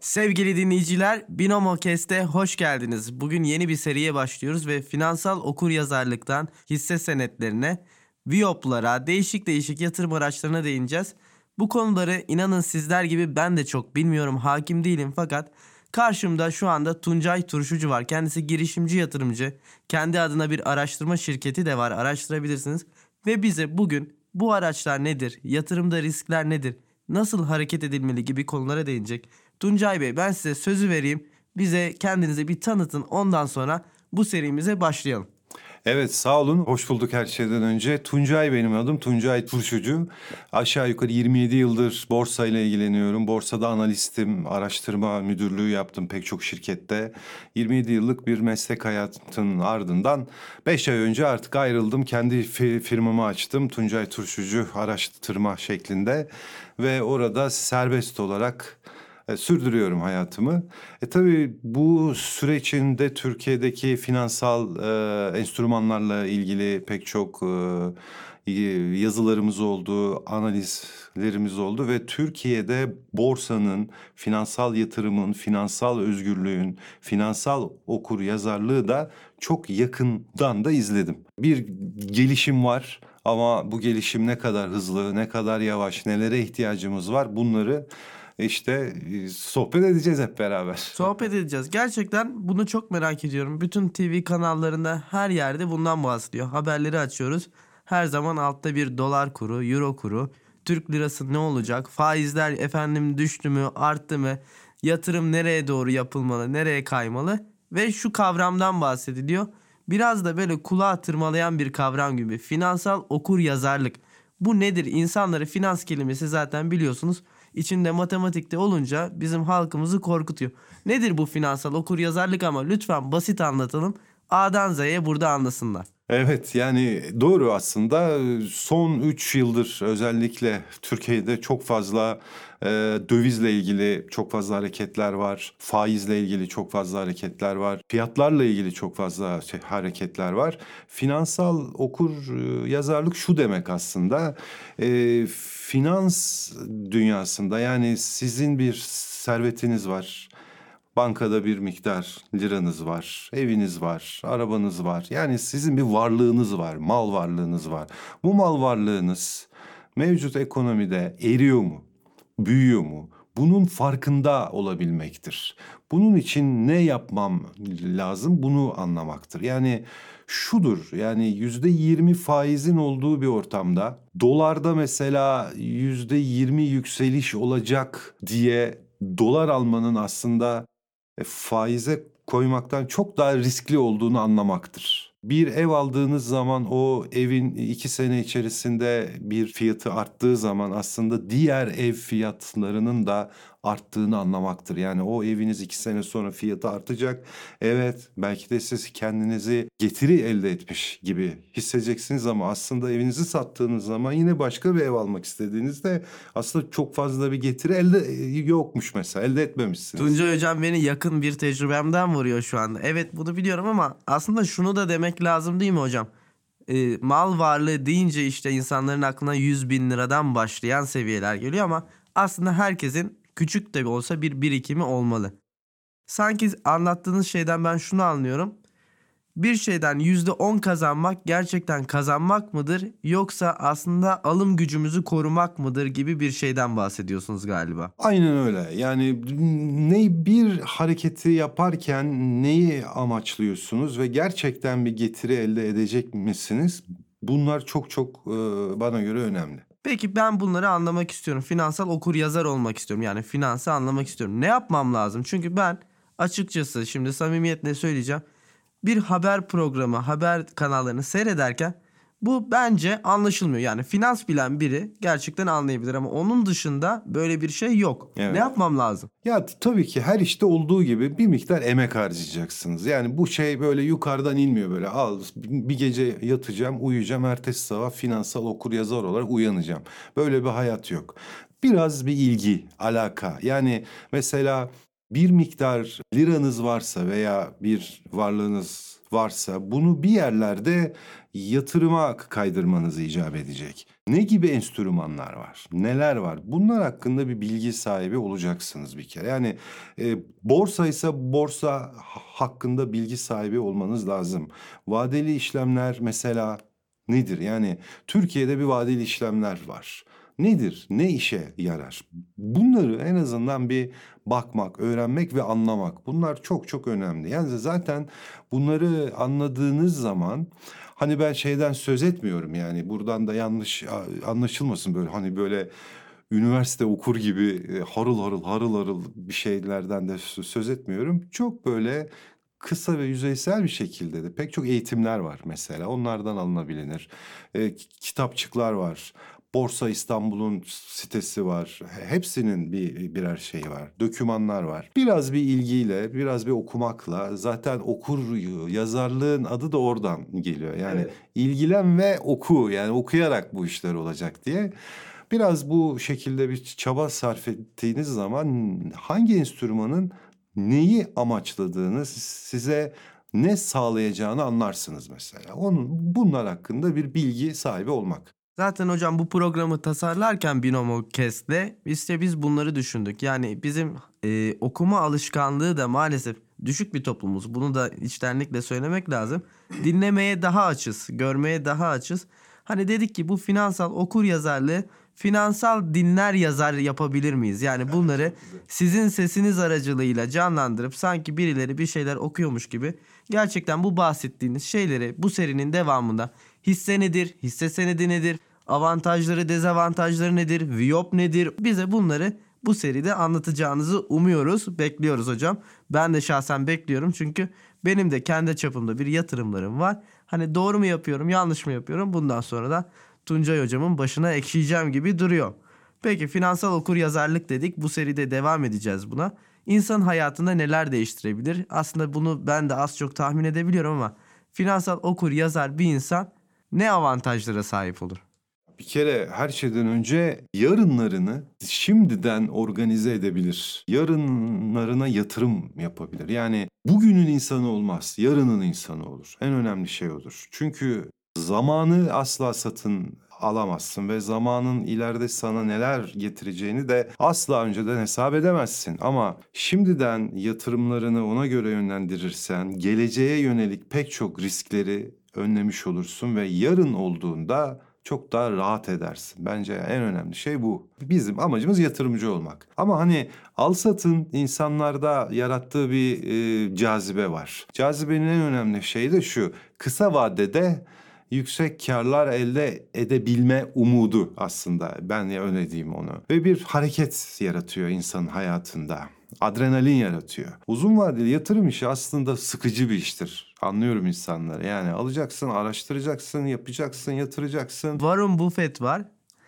Sevgili dinleyiciler, Binomo Kest'e hoş geldiniz. Bugün yeni bir seriye başlıyoruz ve finansal okur yazarlıktan hisse senetlerine, Viop'lara, değişik değişik yatırım araçlarına değineceğiz. Bu konuları inanın sizler gibi ben de çok bilmiyorum, hakim değilim fakat karşımda şu anda Tuncay Turşucu var. Kendisi girişimci yatırımcı. Kendi adına bir araştırma şirketi de var, araştırabilirsiniz. Ve bize bugün bu araçlar nedir, yatırımda riskler nedir, nasıl hareket edilmeli gibi konulara değinecek. Tuncay Bey ben size sözü vereyim. Bize kendinizi bir tanıtın. Ondan sonra bu serimize başlayalım. Evet sağ olun. Hoş bulduk her şeyden önce. Tuncay benim adım. Tuncay Turşucu. Aşağı yukarı 27 yıldır borsayla ilgileniyorum. Borsada analistim, araştırma müdürlüğü yaptım pek çok şirkette. 27 yıllık bir meslek hayatının ardından 5 ay önce artık ayrıldım. Kendi firmamı açtım. Tuncay Turşucu araştırma şeklinde ve orada serbest olarak e, sürdürüyorum hayatımı. E tabii bu süreçinde Türkiye'deki finansal e, enstrümanlarla ilgili pek çok e, yazılarımız oldu, analizlerimiz oldu ve Türkiye'de borsanın, finansal yatırımın, finansal özgürlüğün, finansal okur yazarlığı da çok yakından da izledim. Bir gelişim var ama bu gelişim ne kadar hızlı, ne kadar yavaş, nelere ihtiyacımız var bunları işte e, sohbet edeceğiz hep beraber. Sohbet edeceğiz. Gerçekten bunu çok merak ediyorum. Bütün TV kanallarında her yerde bundan bahsediyor. Haberleri açıyoruz. Her zaman altta bir dolar kuru, euro kuru, Türk lirası ne olacak? Faizler efendim düştü mü, arttı mı? Yatırım nereye doğru yapılmalı, nereye kaymalı? Ve şu kavramdan bahsediliyor. Biraz da böyle kulağa tırmalayan bir kavram gibi. Finansal okur yazarlık. Bu nedir? İnsanları finans kelimesi zaten biliyorsunuz içinde matematikte olunca bizim halkımızı korkutuyor. Nedir bu finansal okur yazarlık ama lütfen basit anlatalım. A'dan Z'ye burada anlasınlar. Evet yani doğru aslında son 3 yıldır özellikle Türkiye'de çok fazla e, dövizle ilgili çok fazla hareketler var. Faizle ilgili çok fazla hareketler var. Fiyatlarla ilgili çok fazla şey, hareketler var. Finansal okur e, yazarlık şu demek aslında. E, finans dünyasında yani sizin bir servetiniz var Bankada bir miktar liranız var, eviniz var, arabanız var. Yani sizin bir varlığınız var, mal varlığınız var. Bu mal varlığınız mevcut ekonomide eriyor mu? Büyüyor mu? Bunun farkında olabilmektir. Bunun için ne yapmam lazım? Bunu anlamaktır. Yani şudur yani yüzde yirmi faizin olduğu bir ortamda dolarda mesela yüzde yirmi yükseliş olacak diye dolar almanın aslında e, faize koymaktan çok daha riskli olduğunu anlamaktır. Bir ev aldığınız zaman o evin iki sene içerisinde bir fiyatı arttığı zaman aslında diğer ev fiyatlarının da arttığını anlamaktır. Yani o eviniz iki sene sonra fiyatı artacak. Evet belki de siz kendinizi getiri elde etmiş gibi hissedeceksiniz ama aslında evinizi sattığınız zaman yine başka bir ev almak istediğinizde aslında çok fazla bir getiri elde e, yokmuş mesela elde etmemişsiniz. Tuncay Hocam beni yakın bir tecrübemden vuruyor şu anda. Evet bunu biliyorum ama aslında şunu da demek lazım değil mi hocam? E, mal varlığı deyince işte insanların aklına 100 bin liradan başlayan seviyeler geliyor ama aslında herkesin küçük de olsa bir birikimi olmalı. Sanki anlattığınız şeyden ben şunu anlıyorum. Bir şeyden %10 kazanmak gerçekten kazanmak mıdır yoksa aslında alım gücümüzü korumak mıdır gibi bir şeyden bahsediyorsunuz galiba. Aynen öyle. Yani ne bir hareketi yaparken neyi amaçlıyorsunuz ve gerçekten bir getiri elde edecek misiniz? Bunlar çok çok bana göre önemli. Peki ben bunları anlamak istiyorum. Finansal okur yazar olmak istiyorum. Yani finansı anlamak istiyorum. Ne yapmam lazım? Çünkü ben açıkçası şimdi samimiyetle söyleyeceğim. Bir haber programı, haber kanallarını seyrederken bu bence anlaşılmıyor. Yani finans bilen biri gerçekten anlayabilir ama onun dışında böyle bir şey yok. Evet. Ne yapmam lazım? Ya tabii ki her işte olduğu gibi bir miktar emek harcayacaksınız. Yani bu şey böyle yukarıdan inmiyor böyle. Al bir gece yatacağım, uyuyacağım, ertesi sabah finansal okur yazar olarak uyanacağım. Böyle bir hayat yok. Biraz bir ilgi, alaka. Yani mesela bir miktar liranız varsa veya bir varlığınız varsa bunu bir yerlerde yatırıma kaydırmanız icap edecek. Ne gibi enstrümanlar var? Neler var? Bunlar hakkında bir bilgi sahibi olacaksınız bir kere. Yani e, borsa ise borsa hakkında bilgi sahibi olmanız lazım. Vadeli işlemler mesela nedir? Yani Türkiye'de bir vadeli işlemler var. Nedir? Ne işe yarar? Bunları en azından bir bakmak, öğrenmek ve anlamak. Bunlar çok çok önemli. Yani zaten bunları anladığınız zaman hani ben şeyden söz etmiyorum yani buradan da yanlış anlaşılmasın böyle hani böyle üniversite okur gibi e, harıl harıl harıl harıl bir şeylerden de söz etmiyorum. Çok böyle kısa ve yüzeysel bir şekilde de pek çok eğitimler var mesela. Onlardan alınabilir. E, kitapçıklar var. Borsa İstanbul'un sitesi var. Hepsinin bir birer şeyi var. Dokümanlar var. Biraz bir ilgiyle, biraz bir okumakla zaten okur yazarlığın adı da oradan geliyor. Yani evet. ilgilen ve oku. Yani okuyarak bu işler olacak diye. Biraz bu şekilde bir çaba sarf ettiğiniz zaman hangi enstrümanın neyi amaçladığını size ne sağlayacağını anlarsınız mesela. Onun bunlar hakkında bir bilgi sahibi olmak. Zaten hocam bu programı tasarlarken Binomo Kest'le işte biz bunları düşündük. Yani bizim e, okuma alışkanlığı da maalesef düşük bir toplumuz. Bunu da içtenlikle söylemek lazım. Dinlemeye daha açız, görmeye daha açız. Hani dedik ki bu finansal okur yazarlığı finansal dinler yazar yapabilir miyiz? Yani bunları sizin sesiniz aracılığıyla canlandırıp sanki birileri bir şeyler okuyormuş gibi gerçekten bu bahsettiğiniz şeyleri bu serinin devamında hisse nedir, hisse senedi nedir, avantajları, dezavantajları nedir, VIOP nedir? Bize bunları bu seride anlatacağınızı umuyoruz, bekliyoruz hocam. Ben de şahsen bekliyorum çünkü benim de kendi çapımda bir yatırımlarım var. Hani doğru mu yapıyorum, yanlış mı yapıyorum? Bundan sonra da Tuncay hocamın başına ekşiyeceğim gibi duruyor. Peki finansal okur yazarlık dedik. Bu seride devam edeceğiz buna. İnsan hayatında neler değiştirebilir? Aslında bunu ben de az çok tahmin edebiliyorum ama finansal okur yazar bir insan ne avantajlara sahip olur? Bir kere her şeyden önce yarınlarını şimdiden organize edebilir. Yarınlarına yatırım yapabilir. Yani bugünün insanı olmaz, yarının insanı olur. En önemli şey odur. Çünkü zamanı asla satın alamazsın ve zamanın ileride sana neler getireceğini de asla önceden hesap edemezsin. Ama şimdiden yatırımlarını ona göre yönlendirirsen geleceğe yönelik pek çok riskleri önlemiş olursun ve yarın olduğunda çok daha rahat edersin. Bence en önemli şey bu. Bizim amacımız yatırımcı olmak. Ama hani al satın insanlarda yarattığı bir e, cazibe var. Cazibenin en önemli şeyi de şu. Kısa vadede yüksek karlar elde edebilme umudu aslında. Ben ya öyle diyeyim onu. Ve bir hareket yaratıyor insanın hayatında. Adrenalin yaratıyor. Uzun vadeli yatırım işi aslında sıkıcı bir iştir. Anlıyorum insanları. Yani alacaksın, araştıracaksın, yapacaksın, yatıracaksın. Warren Buffett var.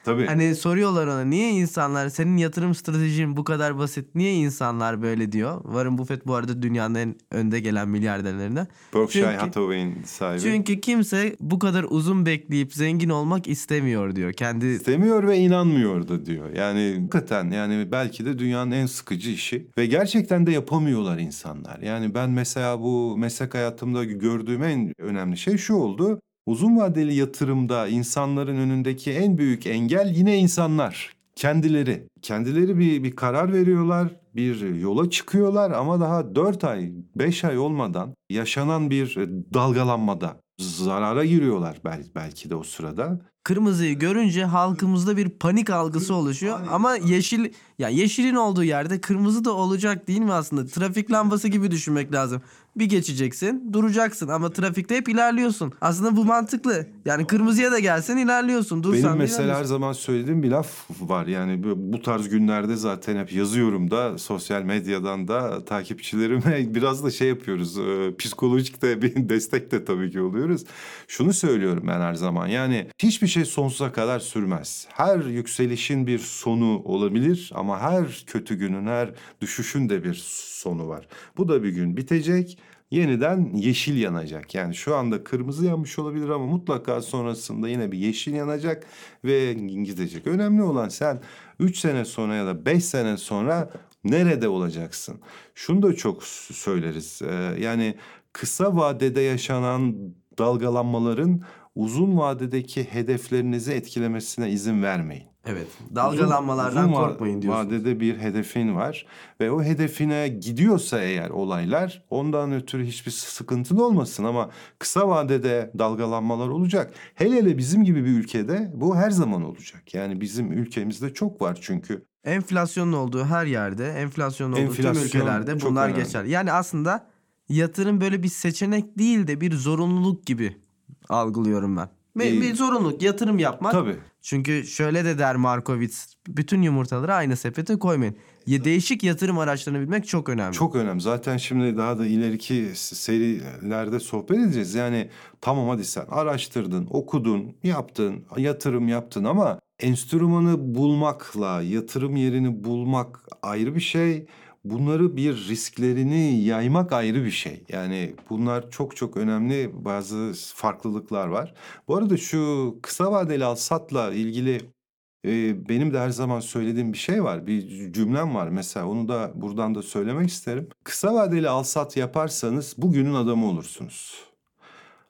Tabii. Hani soruyorlar ona niye insanlar senin yatırım stratejin bu kadar basit niye insanlar böyle diyor. Warren Buffett bu arada dünyanın en önde gelen milyarderlerinden. Berkshire çünkü, Hathaway'in sahibi. Çünkü kimse bu kadar uzun bekleyip zengin olmak istemiyor diyor. Kendi istemiyor ve inanmıyor da diyor. Yani hakikaten yani belki de dünyanın en sıkıcı işi ve gerçekten de yapamıyorlar insanlar. Yani ben mesela bu meslek hayatımda gördüğüm en önemli şey şu oldu. Uzun vadeli yatırımda insanların önündeki en büyük engel yine insanlar. Kendileri. Kendileri bir, bir karar veriyorlar, bir yola çıkıyorlar ama daha 4 ay, 5 ay olmadan yaşanan bir dalgalanmada zarara giriyorlar belki, de o sırada. Kırmızıyı görünce halkımızda bir panik algısı oluşuyor ama yeşil ya yeşilin olduğu yerde kırmızı da olacak değil mi aslında? Trafik lambası gibi düşünmek lazım. Bir geçeceksin, duracaksın ama trafikte hep ilerliyorsun. Aslında bu mantıklı. Yani kırmızıya da gelsen ilerliyorsun. Dursan Benim mesela her zaman söylediğim bir laf var. Yani bu tarz günlerde zaten hep yazıyorum da sosyal medyadan da takipçilerime biraz da şey yapıyoruz. E, psikolojik de bir destek de tabii ki oluyoruz. Şunu söylüyorum ben her zaman. Yani hiçbir şey sonsuza kadar sürmez. Her yükselişin bir sonu olabilir ama her kötü günün, her düşüşün de bir sonu var. Bu da bir gün bitecek yeniden yeşil yanacak. Yani şu anda kırmızı yanmış olabilir ama mutlaka sonrasında yine bir yeşil yanacak ve gidecek. Önemli olan sen 3 sene sonra ya da 5 sene sonra nerede olacaksın? Şunu da çok söyleriz. Ee, yani kısa vadede yaşanan dalgalanmaların uzun vadedeki hedeflerinizi etkilemesine izin vermeyin. Evet. Dalgalanmalardan Uzun korkmayın diyorsun. Vadede bir hedefin var ve o hedefine gidiyorsa eğer olaylar ondan ötürü hiçbir sıkıntın olmasın ama kısa vadede dalgalanmalar olacak. Hele hele bizim gibi bir ülkede bu her zaman olacak. Yani bizim ülkemizde çok var çünkü. Enflasyonun olduğu her yerde, enflasyonun olduğu tüm Enflasyon ülkelerde çok bunlar önemli. geçer. Yani aslında yatırım böyle bir seçenek değil de bir zorunluluk gibi algılıyorum ben. Ee, bir zorunluluk yatırım yapmak. Tabii. Çünkü şöyle de der Markowitz, bütün yumurtaları aynı sepete koymayın. Ya değişik yatırım araçlarını bilmek çok önemli. Çok önemli. Zaten şimdi daha da ileriki serilerde sohbet edeceğiz. Yani tamam hadi sen araştırdın, okudun, yaptın, yatırım yaptın ama enstrümanı bulmakla yatırım yerini bulmak ayrı bir şey. Bunları bir risklerini yaymak ayrı bir şey. Yani bunlar çok çok önemli bazı farklılıklar var. Bu arada şu kısa vadeli al satla ilgili ee, benim de her zaman söylediğim bir şey var. Bir cümlem var mesela onu da buradan da söylemek isterim. Kısa vadeli al sat yaparsanız bugünün adamı olursunuz.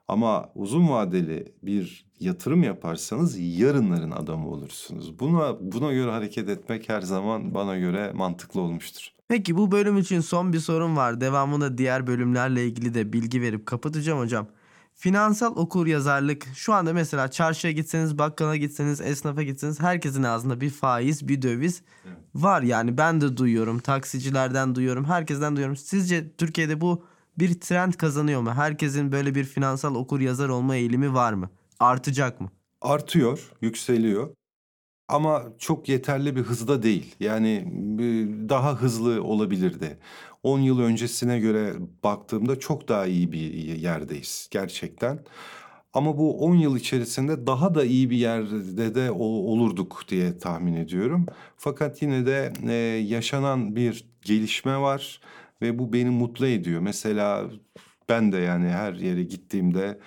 Ama uzun vadeli bir yatırım yaparsanız yarınların adamı olursunuz. Buna buna göre hareket etmek her zaman bana göre mantıklı olmuştur. Peki bu bölüm için son bir sorum var. Devamında diğer bölümlerle ilgili de bilgi verip kapatacağım hocam. Finansal okur yazarlık şu anda mesela çarşıya gitseniz, bakkala gitseniz, esnafa gitseniz herkesin ağzında bir faiz, bir döviz var. Yani ben de duyuyorum, taksicilerden duyuyorum, herkesten duyuyorum. Sizce Türkiye'de bu bir trend kazanıyor mu? Herkesin böyle bir finansal okur yazar olma eğilimi var mı? Artacak mı? Artıyor, yükseliyor. Ama çok yeterli bir hızda değil. Yani daha hızlı olabilirdi. 10 yıl öncesine göre baktığımda çok daha iyi bir yerdeyiz gerçekten. Ama bu 10 yıl içerisinde daha da iyi bir yerde de olurduk diye tahmin ediyorum. Fakat yine de e, yaşanan bir gelişme var ve bu beni mutlu ediyor. Mesela ben de yani her yere gittiğimde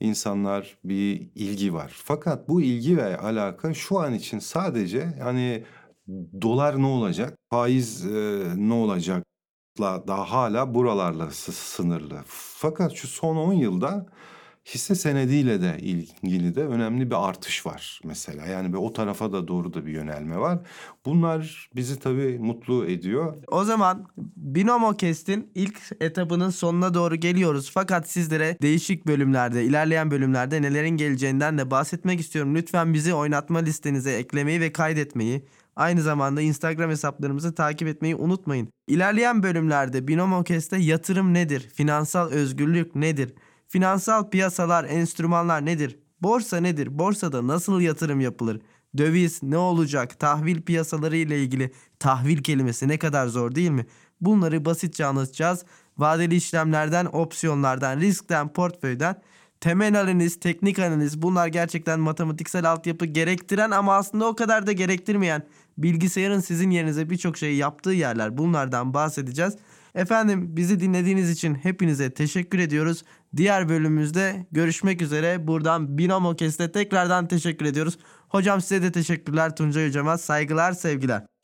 insanlar bir ilgi var. Fakat bu ilgi ve alaka şu an için sadece hani dolar ne olacak, faiz e, ne olacakla daha hala buralarla sı- sınırlı. Fakat şu son 10 yılda hisse senediyle de ilgili de önemli bir artış var mesela. Yani bir o tarafa da doğru da bir yönelme var. Bunlar bizi tabii mutlu ediyor. O zaman Binomo Kest'in ilk etabının sonuna doğru geliyoruz. Fakat sizlere değişik bölümlerde, ilerleyen bölümlerde nelerin geleceğinden de bahsetmek istiyorum. Lütfen bizi oynatma listenize eklemeyi ve kaydetmeyi, aynı zamanda Instagram hesaplarımızı takip etmeyi unutmayın. İlerleyen bölümlerde Binomo Kest'te yatırım nedir? Finansal özgürlük nedir? Finansal piyasalar, enstrümanlar nedir? Borsa nedir? Borsada nasıl yatırım yapılır? Döviz ne olacak? Tahvil piyasaları ile ilgili tahvil kelimesi ne kadar zor değil mi? Bunları basitçe anlatacağız. Vadeli işlemlerden, opsiyonlardan, riskten, portföyden temel analiz, teknik analiz bunlar gerçekten matematiksel altyapı gerektiren ama aslında o kadar da gerektirmeyen bilgisayarın sizin yerinize birçok şeyi yaptığı yerler bunlardan bahsedeceğiz. Efendim bizi dinlediğiniz için hepinize teşekkür ediyoruz. Diğer bölümümüzde görüşmek üzere. Buradan Binomo Kest'e tekrardan teşekkür ediyoruz. Hocam size de teşekkürler Tuncay hocama. Saygılar, sevgiler.